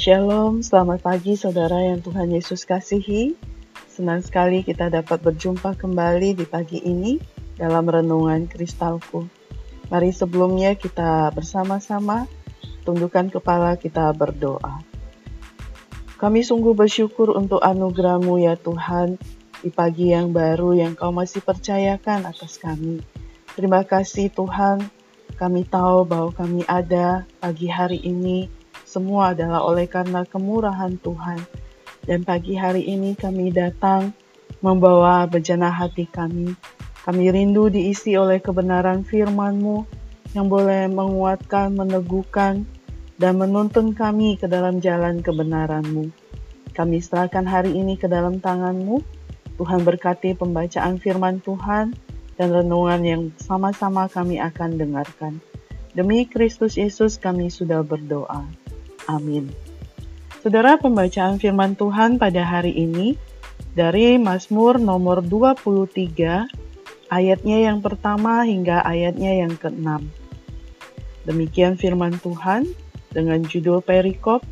Shalom, selamat pagi saudara yang Tuhan Yesus kasihi. Senang sekali kita dapat berjumpa kembali di pagi ini dalam renungan kristalku. Mari sebelumnya kita bersama-sama tundukkan kepala kita berdoa. Kami sungguh bersyukur untuk anugerahmu ya Tuhan di pagi yang baru yang kau masih percayakan atas kami. Terima kasih Tuhan, kami tahu bahwa kami ada pagi hari ini semua adalah oleh karena kemurahan Tuhan. Dan pagi hari ini kami datang membawa bejana hati kami. Kami rindu diisi oleh kebenaran firman-Mu yang boleh menguatkan, meneguhkan, dan menuntun kami ke dalam jalan kebenaran-Mu. Kami serahkan hari ini ke dalam tangan-Mu. Tuhan berkati pembacaan firman Tuhan dan renungan yang sama-sama kami akan dengarkan. Demi Kristus Yesus kami sudah berdoa. Amin. Saudara pembacaan firman Tuhan pada hari ini dari Mazmur nomor 23 ayatnya yang pertama hingga ayatnya yang keenam. Demikian firman Tuhan dengan judul perikop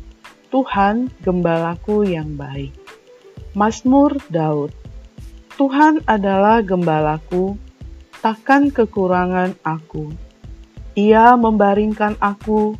Tuhan gembalaku yang baik. Mazmur Daud Tuhan adalah gembalaku, takkan kekurangan aku. Ia membaringkan aku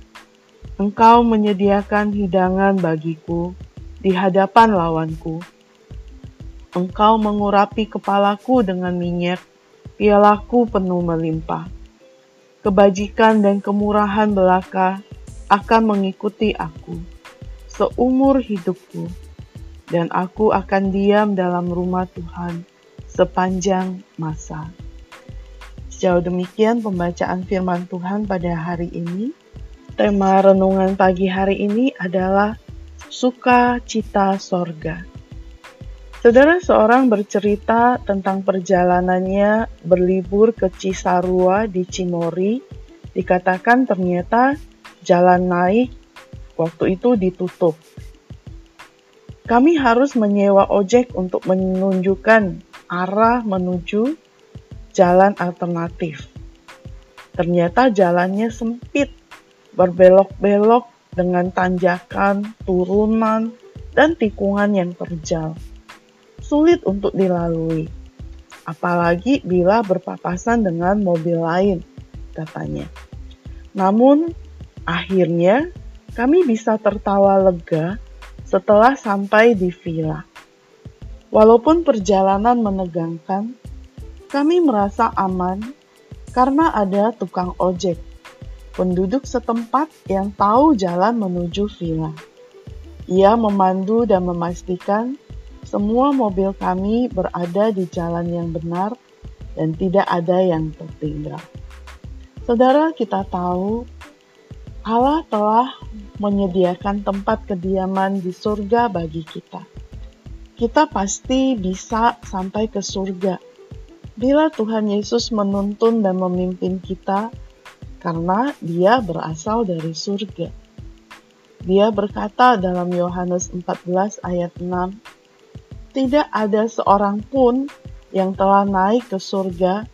Engkau menyediakan hidangan bagiku di hadapan lawanku. Engkau mengurapi kepalaku dengan minyak, pialaku penuh melimpah. Kebajikan dan kemurahan belaka akan mengikuti aku seumur hidupku, dan aku akan diam dalam rumah Tuhan sepanjang masa. Sejauh demikian pembacaan firman Tuhan pada hari ini. Tema renungan pagi hari ini adalah sukacita sorga. Saudara seorang bercerita tentang perjalanannya berlibur ke Cisarua di Cimori. Dikatakan ternyata jalan naik waktu itu ditutup. Kami harus menyewa ojek untuk menunjukkan arah menuju jalan alternatif. Ternyata jalannya sempit berbelok-belok dengan tanjakan, turunan, dan tikungan yang terjal. Sulit untuk dilalui, apalagi bila berpapasan dengan mobil lain, katanya. Namun, akhirnya kami bisa tertawa lega setelah sampai di villa. Walaupun perjalanan menegangkan, kami merasa aman karena ada tukang ojek penduduk setempat yang tahu jalan menuju villa. Ia memandu dan memastikan semua mobil kami berada di jalan yang benar dan tidak ada yang tertinggal. Saudara, kita tahu Allah telah menyediakan tempat kediaman di surga bagi kita. Kita pasti bisa sampai ke surga bila Tuhan Yesus menuntun dan memimpin kita karena dia berasal dari surga. Dia berkata dalam Yohanes 14 ayat 6, Tidak ada seorang pun yang telah naik ke surga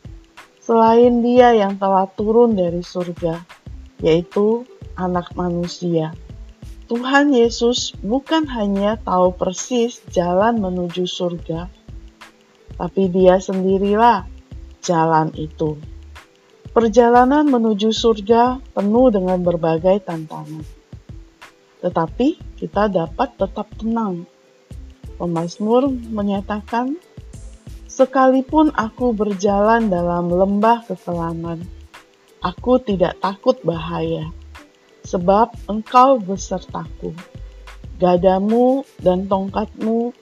selain dia yang telah turun dari surga, yaitu anak manusia. Tuhan Yesus bukan hanya tahu persis jalan menuju surga, tapi dia sendirilah jalan itu. Perjalanan menuju surga penuh dengan berbagai tantangan. Tetapi kita dapat tetap tenang. Pemazmur menyatakan, Sekalipun aku berjalan dalam lembah kekelaman, aku tidak takut bahaya, sebab engkau besertaku. Gadamu dan tongkatmu,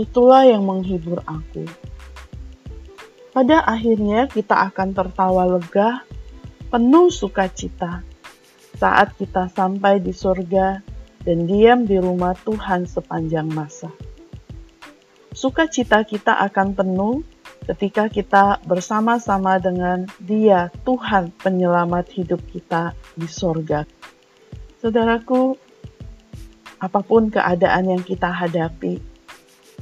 itulah yang menghibur aku. Pada akhirnya kita akan tertawa lega, penuh sukacita saat kita sampai di surga dan diam di rumah Tuhan sepanjang masa. Sukacita kita akan penuh ketika kita bersama-sama dengan Dia, Tuhan penyelamat hidup kita di sorga. Saudaraku, apa pun keadaan yang kita hadapi,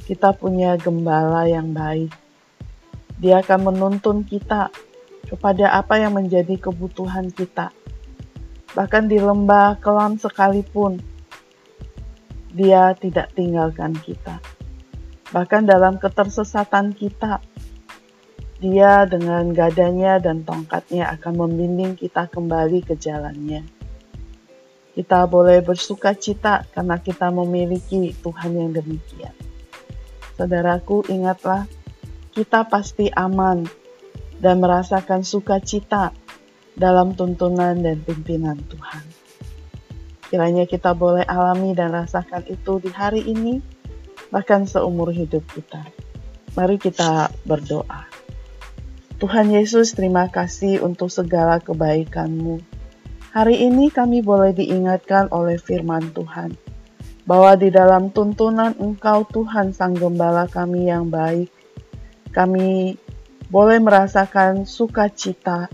kita punya gembala yang baik. Dia akan menuntun kita kepada apa yang menjadi kebutuhan kita. Bahkan di lembah kelam sekalipun, dia tidak tinggalkan kita. Bahkan dalam ketersesatan kita, dia dengan gadanya dan tongkatnya akan membimbing kita kembali ke jalannya. Kita boleh bersuka cita karena kita memiliki Tuhan yang demikian. Saudaraku, ingatlah, kita pasti aman dan merasakan sukacita dalam tuntunan dan pimpinan Tuhan. Kiranya kita boleh alami dan rasakan itu di hari ini, bahkan seumur hidup kita. Mari kita berdoa. Tuhan Yesus, terima kasih untuk segala kebaikan-Mu. Hari ini kami boleh diingatkan oleh firman Tuhan, bahwa di dalam tuntunan Engkau Tuhan Sang Gembala kami yang baik, kami boleh merasakan sukacita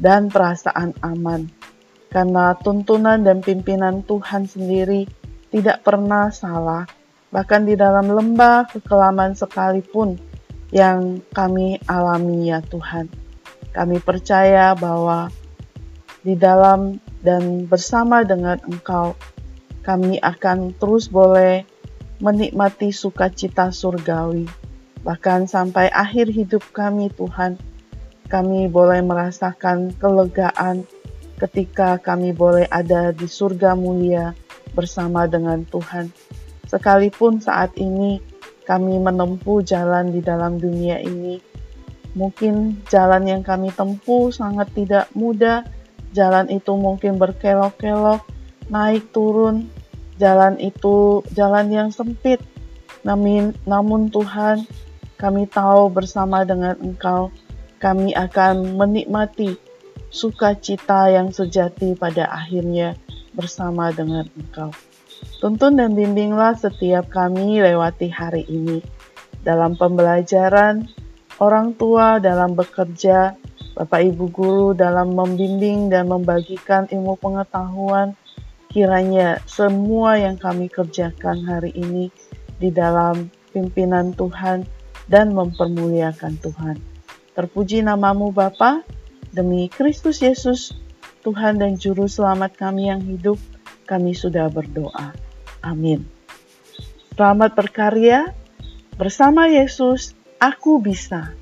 dan perasaan aman, karena tuntunan dan pimpinan Tuhan sendiri tidak pernah salah, bahkan di dalam lembah kekelaman sekalipun yang kami alami ya Tuhan. Kami percaya bahwa di dalam dan bersama dengan Engkau, kami akan terus boleh menikmati sukacita surgawi Bahkan sampai akhir hidup kami Tuhan, kami boleh merasakan kelegaan ketika kami boleh ada di surga mulia bersama dengan Tuhan. Sekalipun saat ini kami menempuh jalan di dalam dunia ini, mungkin jalan yang kami tempuh sangat tidak mudah. Jalan itu mungkin berkelok-kelok, naik turun. Jalan itu jalan yang sempit. Namun, namun Tuhan, kami tahu bersama dengan Engkau, kami akan menikmati sukacita yang sejati pada akhirnya bersama dengan Engkau. Tuntun dan bimbinglah setiap kami lewati hari ini dalam pembelajaran, orang tua dalam bekerja, Bapak Ibu guru dalam membimbing dan membagikan ilmu pengetahuan, kiranya semua yang kami kerjakan hari ini di dalam pimpinan Tuhan dan mempermuliakan Tuhan. Terpuji namamu Bapa, demi Kristus Yesus, Tuhan dan Juru Selamat kami yang hidup, kami sudah berdoa. Amin. Selamat berkarya, bersama Yesus, aku bisa.